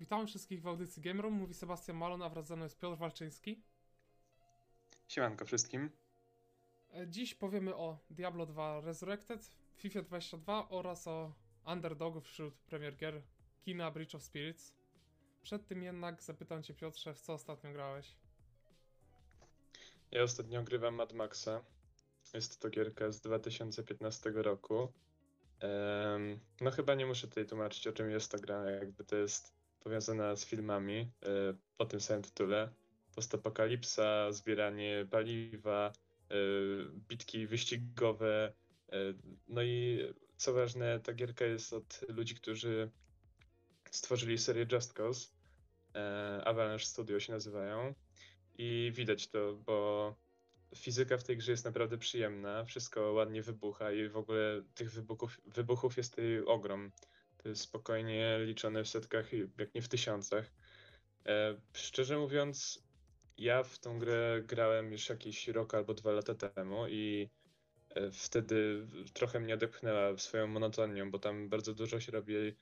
Witamy wszystkich w audycji Game Room. Mówi Sebastian Malon, a wraz ze mną jest Piotr Walczyński. Siemanko wszystkim. E, Dziś powiemy o Diablo 2 Resurrected, FIFA 22 oraz o underdogu wśród premier gier kina Breach of Spirits. Przed tym jednak zapytam cię Piotrze, w co ostatnio grałeś? Ja ostatnio grywam Mad Maxa. Jest to gierka z 2015 roku. Em, no chyba nie muszę tutaj tłumaczyć o czym jest ta gra, jakby to jest powiązana z filmami e, o tym samym tytule. Postapokalipsa, zbieranie paliwa, e, bitki wyścigowe. e, No i co ważne, ta gierka jest od ludzi, którzy stworzyli serię Just Cause. Avalanche Studio się nazywają. I widać to, bo fizyka w tej grze jest naprawdę przyjemna, wszystko ładnie wybucha i w ogóle tych wybuchów, wybuchów jest tutaj ogrom. Spokojnie liczone w setkach, jak nie w tysiącach. E, szczerze mówiąc, ja w tą grę grałem już jakiś rok albo dwa lata temu i e, wtedy trochę mnie odepchnęła swoją monotonią, bo tam bardzo dużo się robi e,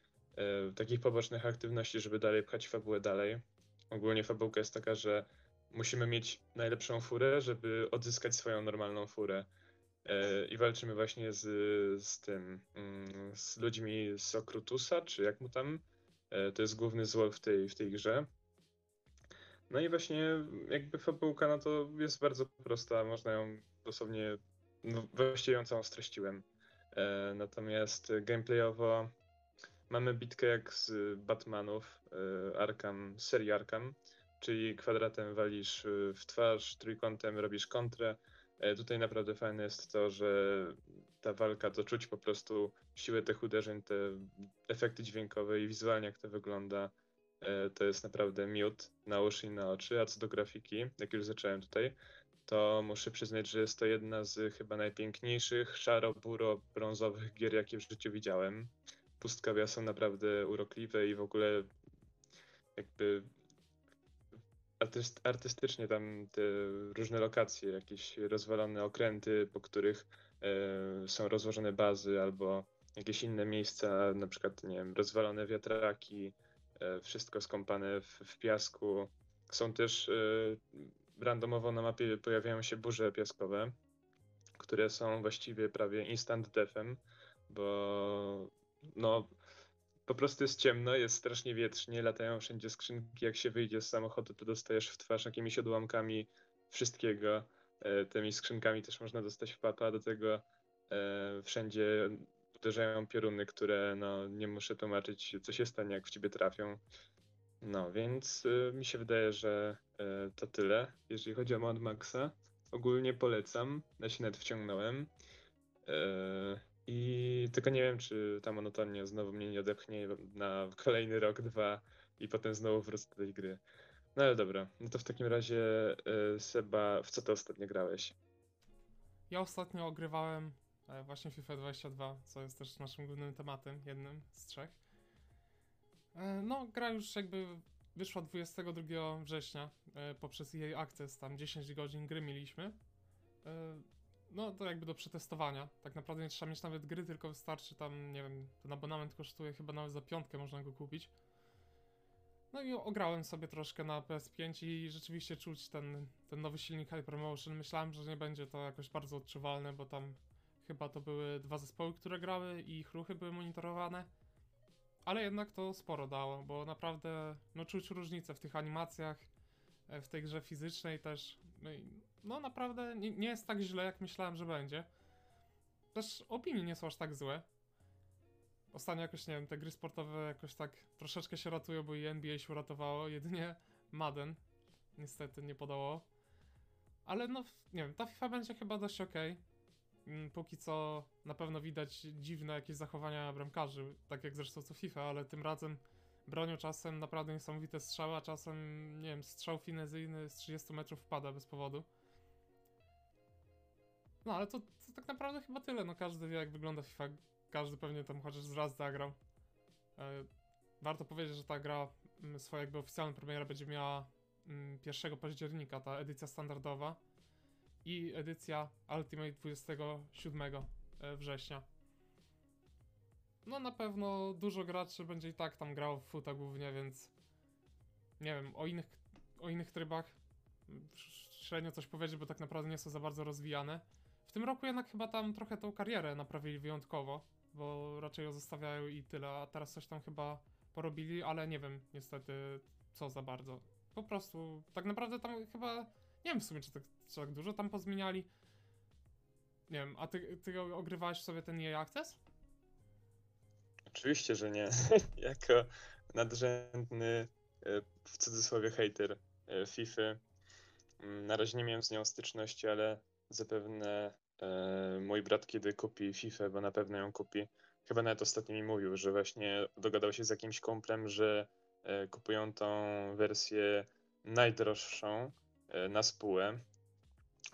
takich pobocznych aktywności, żeby dalej pchać fabułę dalej. Ogólnie fabułka jest taka, że musimy mieć najlepszą furę, żeby odzyskać swoją normalną furę. E, I walczymy właśnie z, z tym, mm, z ludźmi z Okrutusa, czy jak mu tam. E, To jest główny zło w tej, w tej grze. No i właśnie jakby fabułka, no to jest bardzo prosta, można ją dosłownie, no właściwie ją całą streściłem. E, Natomiast gameplayowo mamy bitkę jak z Batmanów, Arkham, serii Arkham, czyli kwadratem walisz w twarz, trójkątem robisz kontrę. E, Tutaj naprawdę fajne jest to, że ta walka to czuć po prostu siłę tych uderzeń, te efekty dźwiękowe i wizualnie jak to wygląda. e, To jest naprawdę miód na uszy i na oczy. A co do grafiki, jak już zacząłem tutaj, to muszę przyznać, że jest to jedna z chyba najpiękniejszych szaro-buro-brązowych gier, jakie w życiu widziałem. Pustkawia są naprawdę urokliwe i w ogóle jakby artyst, artystycznie tam te różne lokacje, jakieś rozwalone okręty, po których e, są rozłożone bazy, albo jakieś inne miejsca, na przykład, nie wiem, rozwalone wiatraki, e, wszystko skąpane w, w piasku. Są też e, randomowo na mapie pojawiają się burze piaskowe, które są właściwie prawie instant deathem, bo no po prostu jest ciemno, jest strasznie wietrznie, latają wszędzie skrzynki. Jak się wyjdzie z samochodu, to dostajesz w twarz jakimiś odłamkami wszystkiego. E, tymi skrzynkami też można dostać w papa. Do tego e, wszędzie uderzają pioruny, które no, nie muszę tłumaczyć, co się stanie, jak w ciebie trafią. No, więc e, mi się wydaje, że e, to tyle, jeżeli chodzi o Mad Maxa. Ogólnie polecam, ja się nawet wciągnąłem. E, i tylko nie wiem, czy ta monotonia znowu mnie nie odepchnie na kolejny rok, dwa i potem znowu wrócę do tej gry. No ale dobra, no to w takim razie e, Seba, w co ty ostatnio grałeś? Ja ostatnio ogrywałem e, właśnie FIFA 22, co jest też naszym głównym tematem, jednym z trzech. E, No, gra już jakby wyszła 22 września e, poprzez jej Access, tam 10 godzin gry mieliśmy. No, to jakby do przetestowania. Tak naprawdę nie trzeba mieć nawet gry, tylko wystarczy tam, nie wiem, ten abonament kosztuje chyba nawet za piątkę można go kupić. No i ograłem sobie troszkę na PS5 i rzeczywiście czuć ten, ten nowy silnik Hypermotion. Myślałem, że nie będzie to jakoś bardzo odczuwalne, bo tam chyba to były dwa zespoły, które grały i ich ruchy były monitorowane. Ale jednak to sporo dało, bo naprawdę no, czuć różnicę w tych animacjach, w tej grze fizycznej też. No, i, no naprawdę nie, nie jest tak źle, jak myślałem, że będzie. Też opinie nie są aż tak złe. Ostatnio jakoś, nie wiem, te gry sportowe jakoś tak troszeczkę się ratują, bo i NBA się uratowało, jedynie Madden niestety nie podało. Ale no, nie wiem, ta FIFA będzie chyba dość okej. Mm, Póki co na pewno widać dziwne jakieś zachowania bramkarzy, tak jak zresztą co FIFA, ale tym razem bronią czasem naprawdę niesamowite strzały, a czasem, nie wiem, strzał finezyjny z 30 metrów wpada bez powodu. No ale to, to tak naprawdę chyba tyle, no każdy wie jak wygląda FIFA, każdy pewnie tam chociaż raz zagrał. E, warto powiedzieć, że ta gra mm, swoją jakby oficjalną premierę będzie miała mm, 1 października, ta edycja standardowa i edycja Ultimate 27 e, września. No na pewno dużo graczy będzie i tak tam grało w futa głównie, więc nie wiem, o innych, o innych trybach średnio coś powiedzieć, bo tak naprawdę nie są za bardzo rozwijane. W tym roku jednak chyba tam trochę tą karierę naprawili wyjątkowo, bo raczej ją zostawiają i tyle, a teraz coś tam chyba porobili, ale nie wiem niestety co za bardzo. Po prostu tak naprawdę tam chyba, nie wiem w sumie czy tak, czy tak dużo tam pozmieniali. Nie wiem, a ty, ty ogrywałeś sobie ten EA Access? Oczywiście, że nie. jako nadrzędny, e, w cudzysłowie, hater e, FIFA. mm, Na razie nie miałem z nią styczności, ale zapewne e, mój brat kiedy kupi FIFA, bo na pewno ją kupi, chyba nawet ostatnio mi mówił, że właśnie dogadał się z jakimś kumplem, że kupują tą wersję najdroższą na spółę,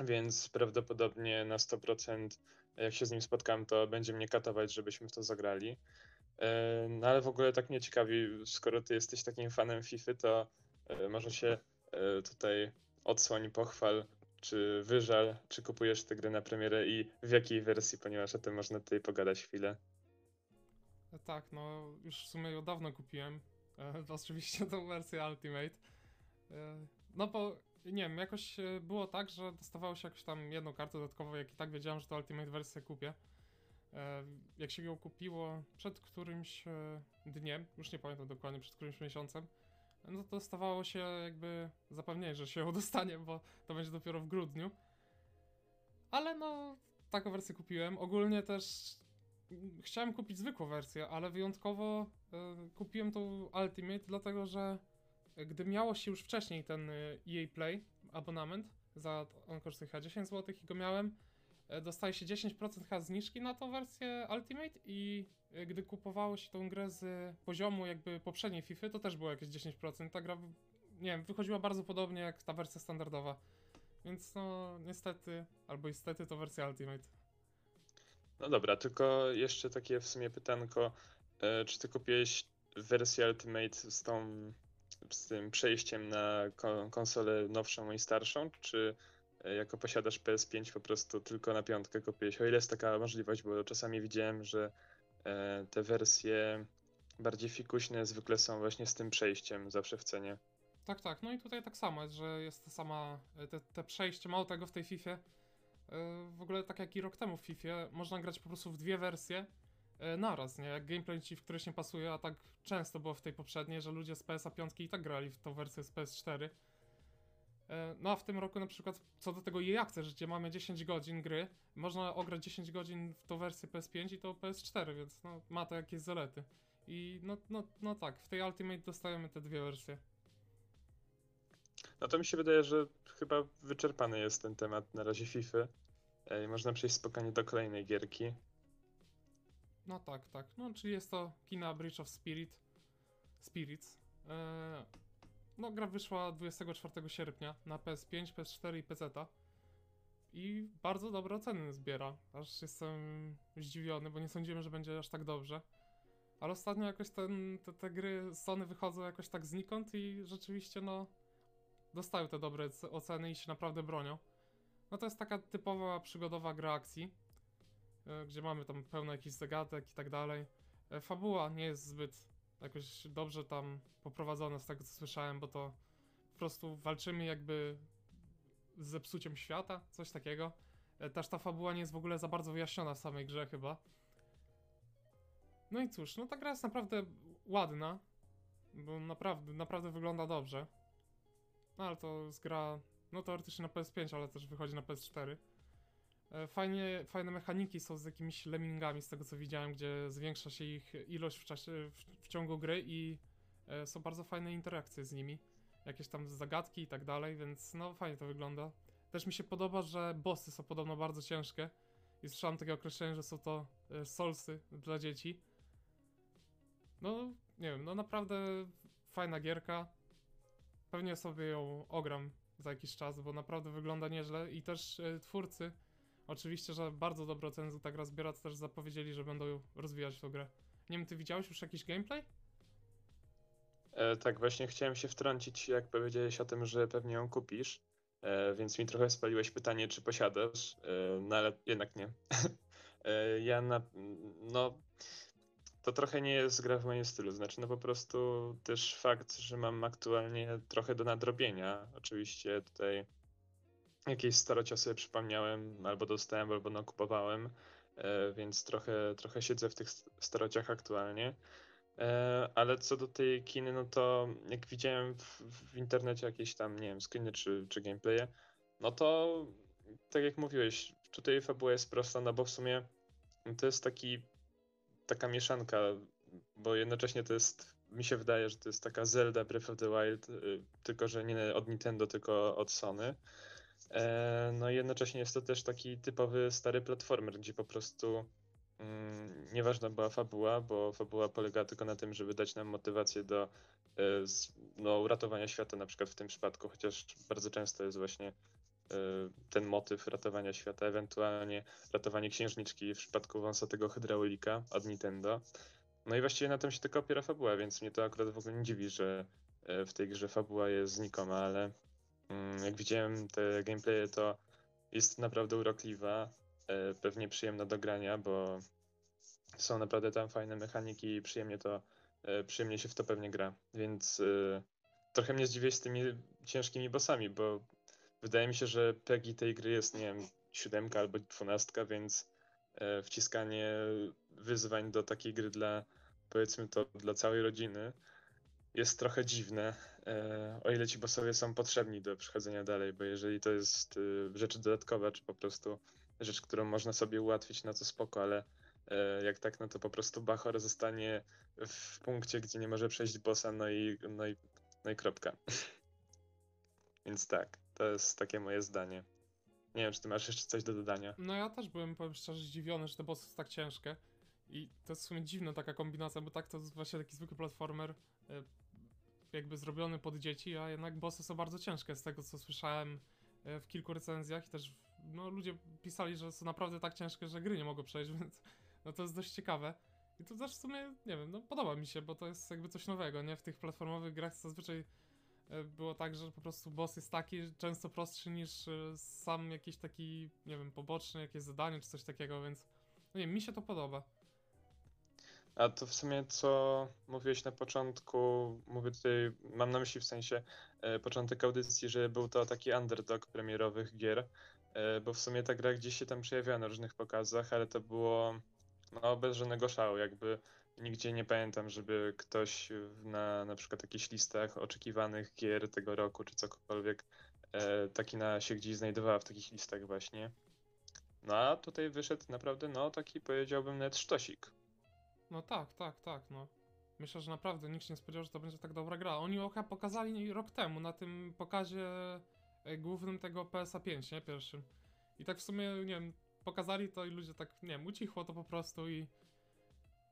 więc prawdopodobnie na 100% jak się z nim spotkam, to będzie mnie katować, żebyśmy w to zagrali. No ale w ogóle tak mnie ciekawi, skoro ty jesteś takim fanem FIFA, to e, może się e, tutaj odsłoń, pochwal, czy wyżal, czy kupujesz tę grę na premierę i w jakiej wersji, ponieważ o tym można tutaj pogadać chwilę. E, Tak, no już w sumie ją dawno kupiłem. E, oczywiście tą wersję Ultimate. E, no bo nie wiem, jakoś było tak, że dostawało się jakąś tam jedną kartę dodatkową, jak i tak wiedziałem, że to Ultimate wersję kupię. E, jak się ją kupiło przed którymś e, dniem, już nie pamiętam dokładnie, przed którymś miesiącem, no to dostawało się jakby zapewnienie, że się ją dostanie, bo to będzie dopiero w grudniu. Ale no, taką wersję kupiłem. Ogólnie też chciałem kupić zwykłą wersję, ale wyjątkowo e, kupiłem tą Ultimate, dlatego że gdy miało się już wcześniej ten EA Play abonament, za on kosztuje chyba 10 zł i go miałem, dostaje się 10% chyba zniżki na tą wersję Ultimate i e, gdy kupowało się tą grę z poziomu jakby poprzedniej FIFA, to też było jakieś 10%. Ta gra, nie wiem, wychodziła bardzo podobnie jak ta wersja standardowa. Więc no, niestety, albo niestety to wersja Ultimate. No dobra, tylko jeszcze takie w sumie pytanko, e, czy ty kupiłeś wersję Ultimate z tą, z tym przejściem na ko- konsolę nowszą i starszą, czy e, jako posiadasz PS5 po prostu tylko na piątkę kupiłeś? O ile jest taka możliwość, bo czasami widziałem, że e, te wersje bardziej fikuśne zwykle są właśnie z tym przejściem zawsze w cenie. Tak, tak. No i tutaj tak samo że jest ta sama, e, te, te przejście, mało tego w tej FIFA. W ogóle tak jak i rok temu w FIFA, można grać po prostu w dwie wersje e, naraz, nie? Jak gameplay ci w któryś nie pasuje, a tak często było w tej poprzedniej, że ludzie z PSA 5 i tak grali w tą wersję z PS4. E, No a w tym roku na przykład co do tego EA Access, gdzie mamy 10 godzin gry, można ograć 10 godzin w tą wersję PS5 i tą PS4, więc no, ma to jakieś zalety. I no, no, no tak, w tej Ultimate dostajemy te dwie wersje. No to mi się wydaje, że chyba wyczerpany jest ten temat na razie FIFA. E, i Można przejść spokojnie do kolejnej gierki. No tak, tak. No, czyli jest to Kina Bridge of Spirit. Spirits. Eee, no, gra wyszła 24 sierpnia na PS5, PS4 i PC. I bardzo dobre oceny zbiera. Aż jestem zdziwiony, bo nie sądziłem, że będzie aż tak dobrze. Ale ostatnio jakoś ten, te, te gry Sony wychodzą jakoś tak znikąd i rzeczywiście, no, dostają te dobre oceny i się naprawdę bronią. No to jest taka typowa przygodowa gra akcji e, gdzie mamy tam pełno jakichś zagadek i tak dalej. E, Fabuła nie jest zbyt jakoś dobrze tam poprowadzona z tego co słyszałem, bo to po prostu walczymy jakby z zepsuciem świata, coś takiego. E, Też ta fabuła nie jest w ogóle za bardzo wyjaśniona w samej grze chyba. No i cóż, no ta gra jest naprawdę ładna, bo naprawdę, naprawdę wygląda dobrze. No ale to jest gra, no teoretycznie na PS5, ale też wychodzi na PS4. E, Fajnie, fajne mechaniki są z jakimiś lemmingami, z tego co widziałem, gdzie zwiększa się ich ilość w, czasie, w, w ciągu gry i e, są bardzo fajne interakcje z nimi. Jakieś tam zagadki i tak dalej, więc no fajnie to wygląda. Też mi się podoba, że bossy są podobno bardzo ciężkie i słyszałem takie określenie, że są to e, solsy dla dzieci. No, nie wiem, no naprawdę fajna gierka. Pewnie sobie ją ogram za jakiś czas, bo naprawdę wygląda nieźle i też e, twórcy Oczywiście, że bardzo dobre oceny ta gra zbiera, też zapowiedzieli, że będą rozwijać tę grę. Nie wiem, ty widziałeś już jakiś gameplay? E, tak, właśnie chciałem się wtrącić, jak powiedziałeś o tym, że pewnie ją kupisz, e, więc mi trochę spaliłeś pytanie, czy posiadasz, e, no ale jednak nie. e, ja na, no, to trochę nie jest gra w moim stylu. Znaczy, no po prostu też fakt, że mam aktualnie trochę do nadrobienia. Oczywiście tutaj jakieś starocia sobie przypomniałem, albo dostałem, albo nakupowałem, e, więc trochę, trochę siedzę w tych starociach aktualnie. E, Ale co do tej kiny, no to jak widziałem w, w internecie jakieś tam, nie wiem, screeny czy, czy gameplaye, no to tak jak mówiłeś, tutaj fabuła jest prosta, no bo w sumie to jest taki, taka mieszanka, bo jednocześnie to jest, mi się wydaje, że to jest taka Zelda Breath of the Wild, y, tylko że nie od Nintendo, tylko od Sony. E, No i jednocześnie jest to też taki typowy stary platformer, gdzie po prostu mm, nieważna była fabuła, bo fabuła polegała tylko na tym, żeby dać nam motywację do e, no, uratowania świata, na przykład w tym przypadku, chociaż bardzo często jest właśnie e, ten motyw ratowania świata, ewentualnie ratowanie księżniczki w przypadku wąsatego hydraulika od Nintendo. No i właściwie na tym się tylko opiera fabuła, więc mnie to akurat w ogóle nie dziwi, że w tej grze fabuła jest znikoma, ale jak widziałem te gameplaye, to jest naprawdę urokliwa, e, pewnie przyjemna do grania, bo są naprawdę tam fajne mechaniki i przyjemnie to, e, przyjemnie się w to pewnie gra, więc e, trochę mnie zdziwiłeś z tymi ciężkimi bossami, bo wydaje mi się, że PEGI tej gry jest, nie wiem, siódemka albo dwunastka, więc wciskanie wyzwań do takiej gry dla, powiedzmy to, dla całej rodziny jest trochę dziwne, e, o ile ci bossowie są potrzebni do przechodzenia dalej, bo jeżeli to jest e, rzecz dodatkowa, czy po prostu rzecz, którą można sobie ułatwić, no to spoko, ale e, jak tak, no to po prostu Bachor zostanie w punkcie, gdzie nie może przejść bossa, no i, no i, no i kropka. Więc tak, to jest takie moje zdanie. Nie wiem, czy ty masz jeszcze coś do dodania. No ja też byłem, powiem szczerze, zdziwiony, że te bossy są tak ciężkie. I to jest w sumie dziwna taka kombinacja, bo tak to jest właśnie taki zwykły platformer, e, jakby zrobiony pod dzieci, a jednak bossy są bardzo ciężkie, z tego co słyszałem e, w kilku recenzjach i też no, ludzie pisali, że są naprawdę tak ciężkie, że gry nie mogą przejść, więc no to jest dość ciekawe. I to też w sumie, nie wiem, no podoba mi się, bo to jest jakby coś nowego, nie? W tych platformowych grach zazwyczaj e, było tak, że po prostu boss jest taki często prostszy niż e, sam jakiś taki, nie wiem, poboczny, jakieś zadanie czy coś takiego, więc no nie mi się to podoba. A to w sumie co mówiłeś na początku, mówię tutaj, mam na myśli w sensie e, początek audycji, że był to taki underdog premierowych gier, e, bo w sumie ta gra gdzieś się tam przejawiała na różnych pokazach, ale to było no, bez żadnego szału, jakby nigdzie nie pamiętam, żeby ktoś na na przykład jakichś listach oczekiwanych gier tego roku czy cokolwiek e, taki na się gdzieś znajdowała w takich listach właśnie. No a tutaj wyszedł naprawdę, no taki powiedziałbym nawet sztosik. No tak, tak, tak, no. Myślę, że naprawdę nikt się nie spodziewał, że to będzie tak dobra gra. Oni chyba pokazali rok temu na tym pokazie e, głównym tego PSA 5, nie? Pierwszym. I tak w sumie, nie wiem, pokazali to i ludzie tak, nie wiem, ucichło to po prostu i...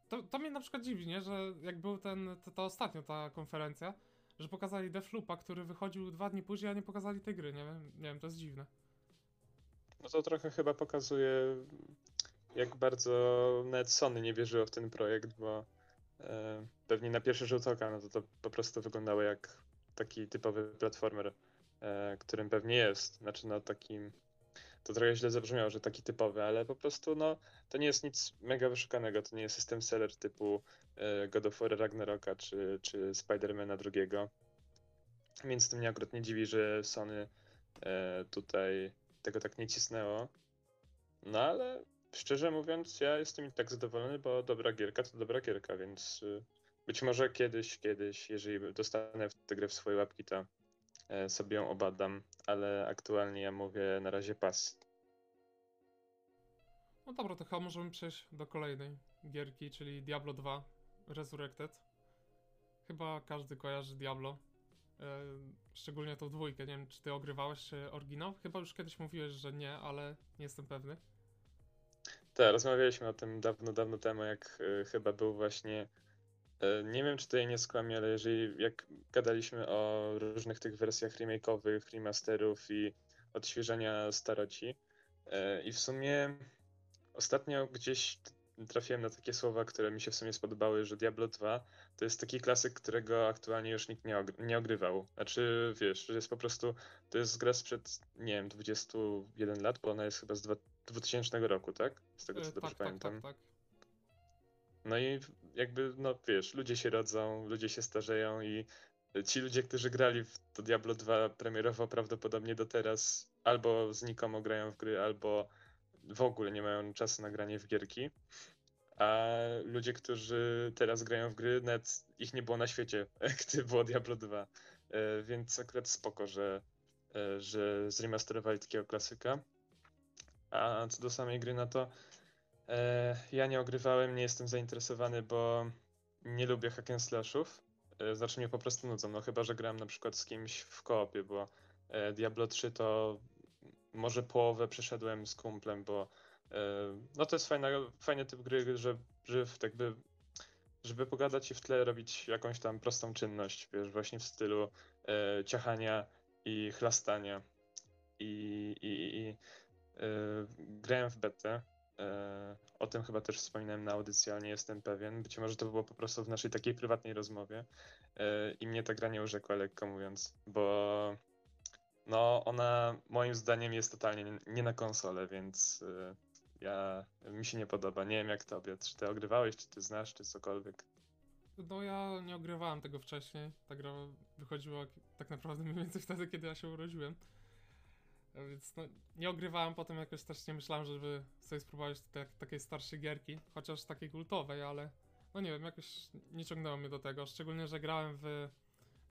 To, to mnie na przykład dziwi, nie? Że jak był ten, to, to ostatnio ta konferencja, że pokazali Defloopa, który wychodził dwa dni później, a nie pokazali tej gry, nie wiem, nie wiem, to jest dziwne. No to trochę chyba pokazuje, jak bardzo nawet Sony nie wierzyło w ten projekt, bo e, pewnie na pierwszy rzut oka no to, to po prostu wyglądało jak taki typowy platformer, e, którym pewnie jest. Znaczy, no takim. To trochę źle zabrzmiało, że taki typowy, ale po prostu no to nie jest nic mega wyszukanego. To nie jest system seller typu e, God of War Ragnaroka czy, czy Spidermana drugiego. Więc to mnie akurat nie dziwi, że Sony e, tutaj tego tak nie cisnęło. No ale szczerze mówiąc, ja jestem i tak zadowolony, bo dobra gierka to dobra gierka, więc y, być może kiedyś, kiedyś, jeżeli dostanę tę grę w swoje łapki, to e, sobie ją obadam, ale aktualnie ja mówię na razie pas. No dobra, to chyba możemy przejść do kolejnej gierki, czyli Diablo 2 Resurrected. Chyba każdy kojarzy Diablo. E, szczególnie tą dwójkę. Nie wiem, czy ty ogrywałeś oryginał? Chyba już kiedyś mówiłeś, że nie, ale nie jestem pewny. Tak, rozmawialiśmy o tym dawno, dawno temu, jak y, chyba był właśnie. y, nie wiem, czy tutaj nie skłamię, ale jeżeli jak gadaliśmy o różnych tych wersjach remake'owych, remasterów i odświeżania staroci. y, I w sumie ostatnio gdzieś trafiłem na takie słowa, które mi się w sumie spodobały, że Diablo 2 to jest taki klasyk, którego aktualnie już nikt nie, ogr- nie ogrywał. Znaczy, wiesz, że jest po prostu, to jest gra sprzed, nie wiem, 21 lat, bo ona jest chyba z 2000 roku, tak? Z tego co E, dobrze tak, tak, pamiętam. tak, tak. No i jakby, no wiesz, ludzie się rodzą, ludzie się starzeją i ci ludzie, którzy grali w to Diablo 2 premierowo prawdopodobnie do teraz albo znikomo grają w gry, albo w ogóle nie mają czasu na granie w gierki. A ludzie, którzy teraz grają w gry, nawet ich nie było na świecie, gdy było Diablo 2. E, Więc akurat spoko, że, e, że zremasterowali takiego klasyka. A co do samej gry, no to e, ja nie ogrywałem, nie jestem zainteresowany, bo nie lubię hack and slashów. E, Znaczy mnie po prostu nudzą, no chyba, że gram na przykład z kimś w koopie, bo e, Diablo 3 to może połowę przeszedłem z kumplem, bo e, no to jest fajna, fajny typ gry, że, że w- jakby żeby pogadać i w tle robić jakąś tam prostą czynność, wiesz, właśnie w stylu e, ciachania i chlastania. I, i, i grałem w betę. E, o tym chyba też wspominałem na audycji, ale nie jestem pewien. Być może to było po prostu w naszej takiej prywatnej rozmowie. E, I mnie ta gra nie urzekła, lekko mówiąc, bo no ona moim zdaniem jest totalnie nie- na konsolę, więc ja mi się nie podoba. Nie wiem jak tobie. Czy ty ogrywałeś, czy ty znasz, czy cokolwiek. No ja nie ogrywałem tego wcześniej. Ta gra wychodziła tak naprawdę mniej więcej wtedy, kiedy ja się urodziłem. Więc no, nie ogrywałem, potem jakoś też nie myślałem, żeby sobie spróbować tak, takiej starszej gierki, chociaż takiej kultowej, ale no nie wiem, jakoś nie ciągnęło mnie do tego. Szczególnie, że grałem w,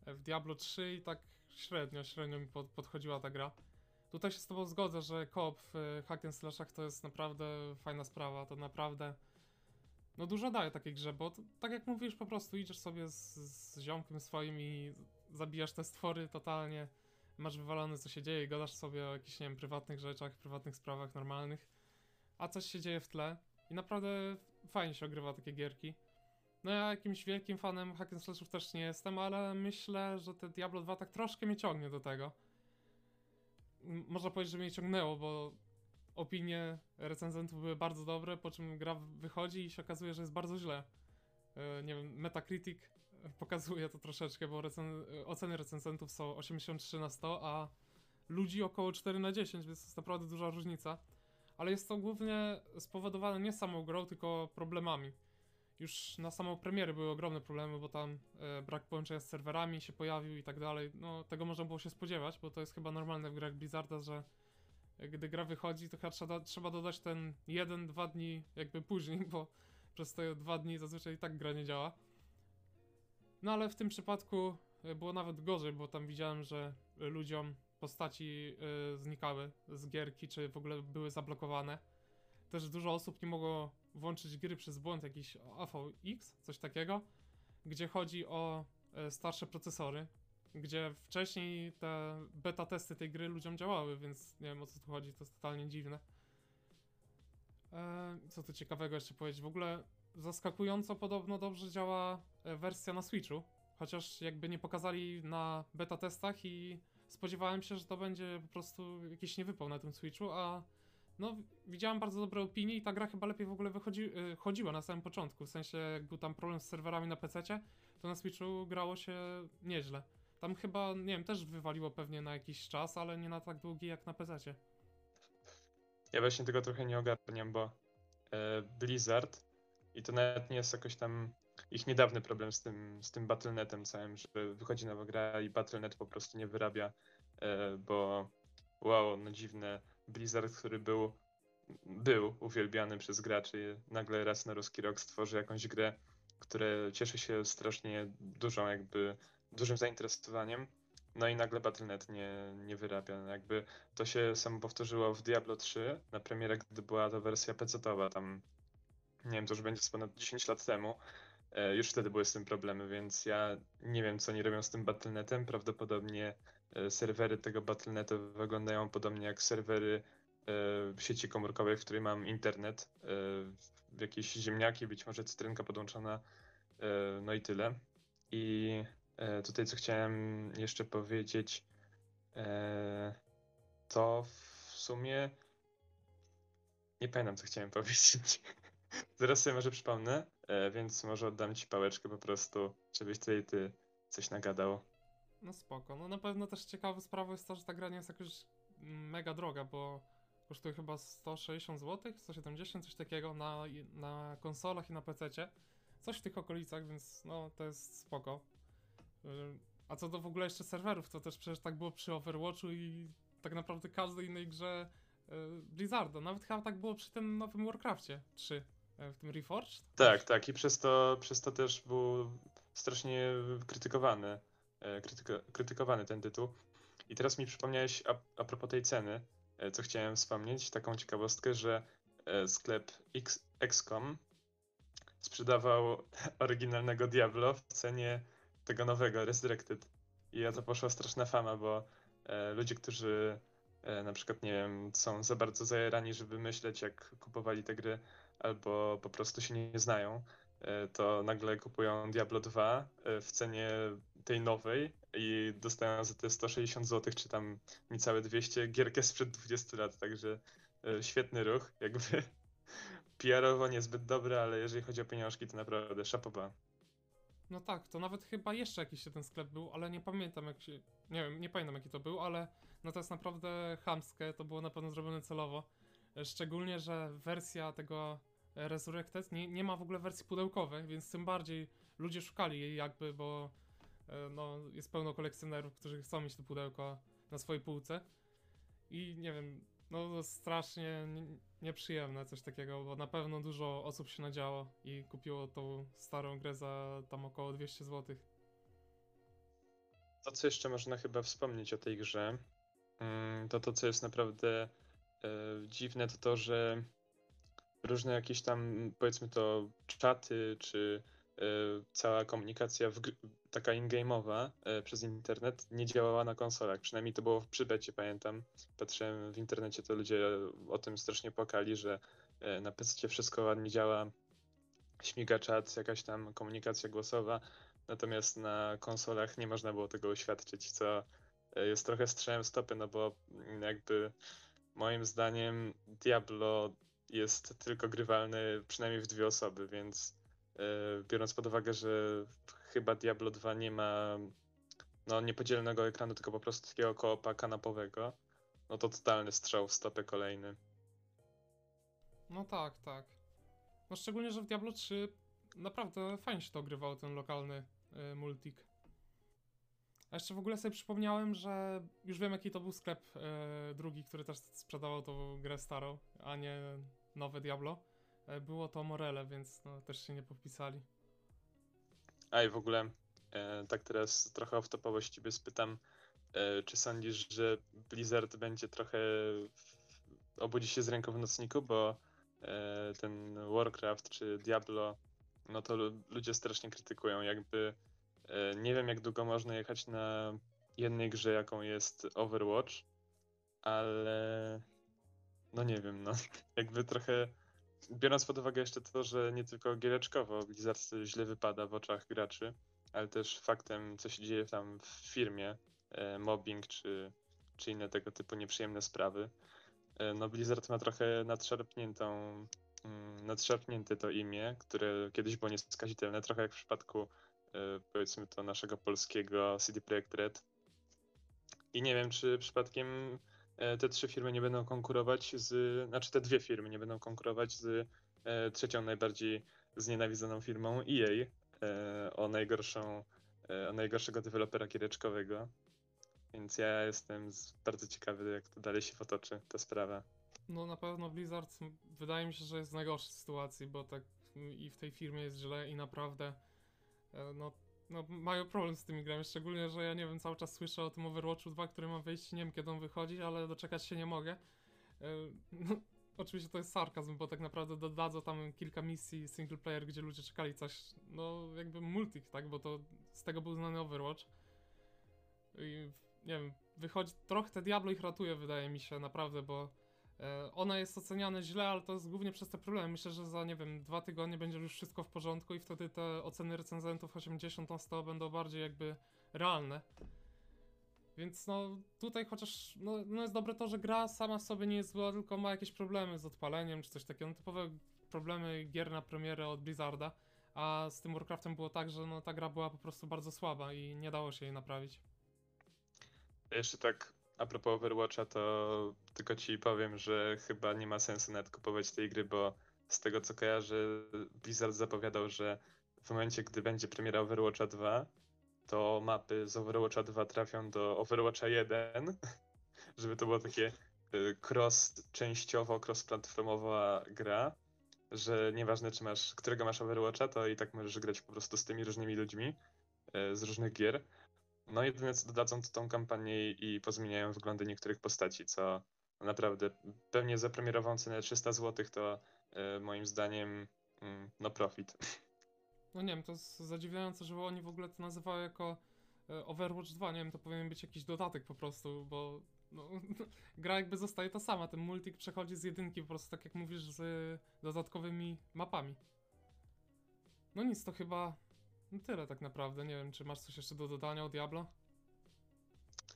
w Diablo 3 i tak średnio, średnio mi pod, podchodziła ta gra. Tutaj się z tobą zgodzę, że koop w hack slashach to jest naprawdę fajna sprawa, to naprawdę no dużo daje takiej grze, bo to, tak jak mówisz, po prostu idziesz sobie z, z ziomkiem swoim i zabijasz te stwory totalnie, masz wywalone co się dzieje i gadasz sobie o jakichś, nie wiem, prywatnych rzeczach, prywatnych sprawach normalnych, a coś się dzieje w tle i naprawdę fajnie się ogrywa takie gierki. No ja jakimś wielkim fanem hack and slashów też nie jestem, ale myślę, że te Diablo 2 tak troszkę mnie ciągnie do tego. Można powiedzieć, że mnie ciągnęło, bo opinie recenzentów były bardzo dobre, po czym gra wychodzi i się okazuje, że jest bardzo źle. E, Nie wiem, Metacritic pokazuje to troszeczkę, bo recen e, oceny recenzentów są 83 na 100, a ludzi około 4 na 10, więc jest naprawdę duża różnica. Ale jest to głównie spowodowane nie samą grą, tylko problemami. Już na samą premierę były ogromne problemy, bo tam e, brak połączenia z serwerami się pojawił i tak dalej. No, tego można było się spodziewać, bo to jest chyba normalne w grach Blizzarda, że gdy gra wychodzi, to chyba trzeba, dodać ten jeden, dwa dni jakby później, bo przez te dwa dni zazwyczaj i tak gra nie działa. No ale w tym przypadku e, było nawet gorzej, bo tam widziałem, że e, ludziom postaci e, znikały z gierki, czy w ogóle były zablokowane. Też dużo osób nie mogło włączyć gry przez błąd jakiś AVX, coś takiego, gdzie chodzi o starsze procesory, gdzie wcześniej te beta testy tej gry ludziom działały, więc nie wiem o co tu chodzi, to jest totalnie dziwne. Co tu ciekawego jeszcze powiedzieć? W ogóle zaskakująco podobno dobrze działa wersja na Switchu, chociaż jakby nie pokazali na beta testach i spodziewałem się, że to będzie po prostu jakiś niewypał na tym Switchu, a no widziałem bardzo dobre opinie i ta gra chyba lepiej w ogóle wychodzi, e, chodziła na samym początku, w sensie jak był tam problem z serwerami na PC, to na Switchu grało się nieźle. Tam chyba, nie wiem, też wywaliło pewnie na jakiś czas, ale nie na tak długi jak na PC. Ja właśnie tego trochę nie ogarniam, bo e, Blizzard i to nawet nie jest jakoś tam ich niedawny problem z tym, z tym Battle.netem całym, że wychodzi nowa gra i Battle.net po prostu nie wyrabia, e, bo wow, no dziwne, Blizzard, który był, był uwielbiany przez graczy, nagle raz na ruski rok stworzy jakąś grę, która cieszy się strasznie dużą jakby, dużym zainteresowaniem, no i nagle Battle.net nie, nie wyrabia, jakby to się samo powtórzyło w Diablo 3 na premierę, gdy była to wersja PC-towa, tam nie wiem, to już będzie ponad 10 lat temu. E, już wtedy były z tym problemy, więc ja nie wiem, co oni robią z tym Battle.netem. Prawdopodobnie e, serwery tego Battle.netu wyglądają podobnie jak serwery e, sieci komórkowej, w której mam internet, w jakieś ziemniaki, być może cytrynka podłączona, no i tyle. I tutaj, co chciałem jeszcze powiedzieć, to w sumie nie pamiętam, co chciałem powiedzieć. Zaraz sobie może przypomnę, więc może oddam ci pałeczkę po prostu, żebyś tutaj ty coś nagadał. No spoko. No na pewno też ciekawa sprawa jest to, że ta gra nie jest jakoś mega droga, bo kosztuje chyba 160 zł, 170, coś takiego na, na konsolach i na PC. coś w tych okolicach, więc no to jest spoko. Y, A co do w ogóle jeszcze serwerów, to też przecież tak było przy Overwatchu i tak naprawdę każdej innej grze y, Blizzarda. Nawet chyba tak było przy tym nowym Warcrafcie 3, y, w tym Reforged. Tak, tak. I przez to, przez to też był strasznie krytykowany, e, krytyko, krytykowany ten tytuł. I teraz mi przypomniałeś a, a propos tej ceny, e, co chciałem wspomnieć, taką ciekawostkę, że e, sklep X, XCOM sprzedawał oryginalnego Diablo w cenie tego nowego Resurrected. I o to poszła straszna fama, bo e, ludzie, którzy e, na przykład, nie wiem, są za bardzo zajarani, żeby myśleć, jak kupowali te gry, albo po prostu się nie znają, e, to nagle kupują Diablo 2 e, w cenie tej nowej i dostają za te 160 zł, czy tam niecałe 200 gierkę sprzed 20 lat, także e, świetny ruch, jakby PR-owo niezbyt dobry, ale jeżeli chodzi o pieniążki, to naprawdę szapoba. No tak, to nawet chyba jeszcze jakiś ten sklep był, ale nie pamiętam jak się. Nie wiem, nie pamiętam jaki to był, ale no to jest naprawdę chamskie, to było na pewno zrobione celowo. Szczególnie, że wersja tego Resurrected nie, nie ma w ogóle wersji pudełkowej, więc tym bardziej ludzie szukali jej jakby, bo e, no, jest pełno kolekcjonerów, którzy chcą mieć to pudełko na swojej półce. I nie wiem, no strasznie nie- nieprzyjemne coś takiego, bo na pewno dużo osób się nadziało i kupiło tą starą grę za tam około 200 zł. To, co jeszcze można chyba wspomnieć o tej grze, mm, to to, co jest naprawdę dziwne, to to, że różne jakieś tam, powiedzmy to, czaty, czy e, cała komunikacja w, taka in-game'owa e, przez internet nie działała na konsolach. Przynajmniej to było przy becie, pamiętam. Patrzyłem w internecie, to ludzie o tym strasznie płakali, że e, na PC wszystko ładnie działa, śmiga czat, jakaś tam komunikacja głosowa, Natomiast na konsolach nie można było tego uświadczyć, co e, jest trochę strzałem w stopy, no bo mm, jakby moim zdaniem Diablo jest tylko grywalny przynajmniej w dwie osoby, więc e, biorąc pod uwagę, że chyba Diablo 2 nie ma no niepodzielnego ekranu, tylko po prostu takiego koopa kanapowego, no to totalny strzał w stopę kolejny. No tak, tak. No szczególnie, że w Diablo 3 naprawdę fajnie się to ogrywało, ten lokalny y, multik. A jeszcze w ogóle sobie przypomniałem, że już wiem jaki to był sklep y, drugi, który też sprzedawał tą grę starą, a nie nowe Diablo. Y, było to Morele, więc no, też się nie podpisali. A i w ogóle, e, tak teraz trochę off-topowo ciebie spytam, e, czy sądzisz, że Blizzard będzie trochę w, obudzi się z ręką w nocniku, bo e, ten Warcraft czy Diablo, no to lu- ludzie strasznie krytykują, jakby e, nie wiem jak długo można jechać na jednej grze, jaką jest Overwatch, ale no nie wiem, no. Jakby trochę biorąc pod uwagę jeszcze to, że nie tylko giereczkowo Blizzard źle wypada w oczach graczy, ale też faktem, co się dzieje tam w firmie, e, mobbing czy, czy inne tego typu nieprzyjemne sprawy, e, no Blizzard ma trochę nadszarpniętą, mm, nadszarpnięte to imię, które kiedyś było nieskazitelne, trochę jak w przypadku e, powiedzmy to naszego polskiego CD Projekt Red. I nie wiem, czy przypadkiem e, te trzy firmy nie będą konkurować z, znaczy te dwie firmy nie będą konkurować z e, trzecią najbardziej znienawidzoną firmą EA e, o najgorszą, e, o najgorszego dewelopera giereczkowego. Więc ja jestem bardzo ciekawy, jak to dalej się potoczy, ta sprawa. No na pewno Blizzard wydaje mi się, że jest w najgorszej sytuacji, bo tak m, i w tej firmie jest źle i naprawdę e, no, no mają problem z tymi grami, szczególnie, że ja nie wiem, cały czas słyszę o tym Overwatchu 2, który ma wyjść, nie wiem kiedy on wychodzi, ale doczekać się nie mogę. E, No, oczywiście to jest sarkazm, bo tak naprawdę dodadzą tam kilka misji single player, gdzie ludzie czekali coś, no jakby multik, tak, bo to z tego był znany Overwatch. I nie wiem, wychodzi, trochę te Diablo ich ratuje, wydaje mi się, naprawdę, bo E, Ona jest oceniane źle, ale to jest głównie przez te problemy. Myślę, że za, nie wiem, dwa tygodnie będzie już wszystko w porządku i wtedy te oceny recenzentów 80 na 100 będą bardziej jakby realne. Więc no, tutaj chociaż, no, no jest dobre to, że gra sama w sobie nie jest zła, tylko ma jakieś problemy z odpaleniem czy coś takiego. No, typowe problemy gier na premierę od Blizzarda. A z tym Warcraftem było tak, że no, ta gra była po prostu bardzo słaba i nie dało się jej naprawić. Jeszcze tak a propos Overwatcha, to tylko ci powiem, że chyba nie ma sensu nawet kupować tej gry, bo z tego co kojarzę, Blizzard zapowiadał, że w momencie, gdy będzie premiera Overwatcha 2, to mapy z Overwatcha 2 trafią do Overwatcha 1, żeby to było takie y, cross, częściowo cross-platformowa gra, że nieważne czy masz, którego masz Overwatcha, to i tak możesz grać po prostu z tymi różnymi ludźmi y, z różnych gier. No jedyne co dodadzą to tą kampanię i pozmieniają wyglądy niektórych postaci, co naprawdę pewnie za premierową cenę 300 zł to y, moim zdaniem mm, no profit. No nie wiem, to jest zadziwiające, że oni w ogóle to nazywają jako e, Overwatch 2. Nie wiem, to powinien być jakiś dodatek po prostu, bo no, gra jakby zostaje ta sama. Ten multik przechodzi z jedynki po prostu, tak jak mówisz, z dodatkowymi mapami. No nic, to chyba no tyle tak naprawdę. Nie wiem, czy masz coś jeszcze do dodania o Diablo?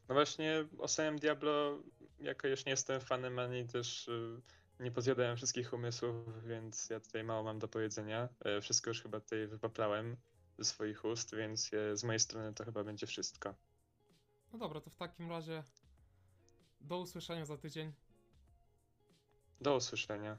No właśnie o samym Diablo, jako już nie jestem fanem, ani też y, nie pozjadałem wszystkich umysłów, więc ja tutaj mało mam do powiedzenia. E, Wszystko już chyba tutaj wypaplałem ze swoich ust, więc z mojej strony to chyba będzie wszystko. No dobra, to w takim razie do usłyszenia za tydzień. Do usłyszenia.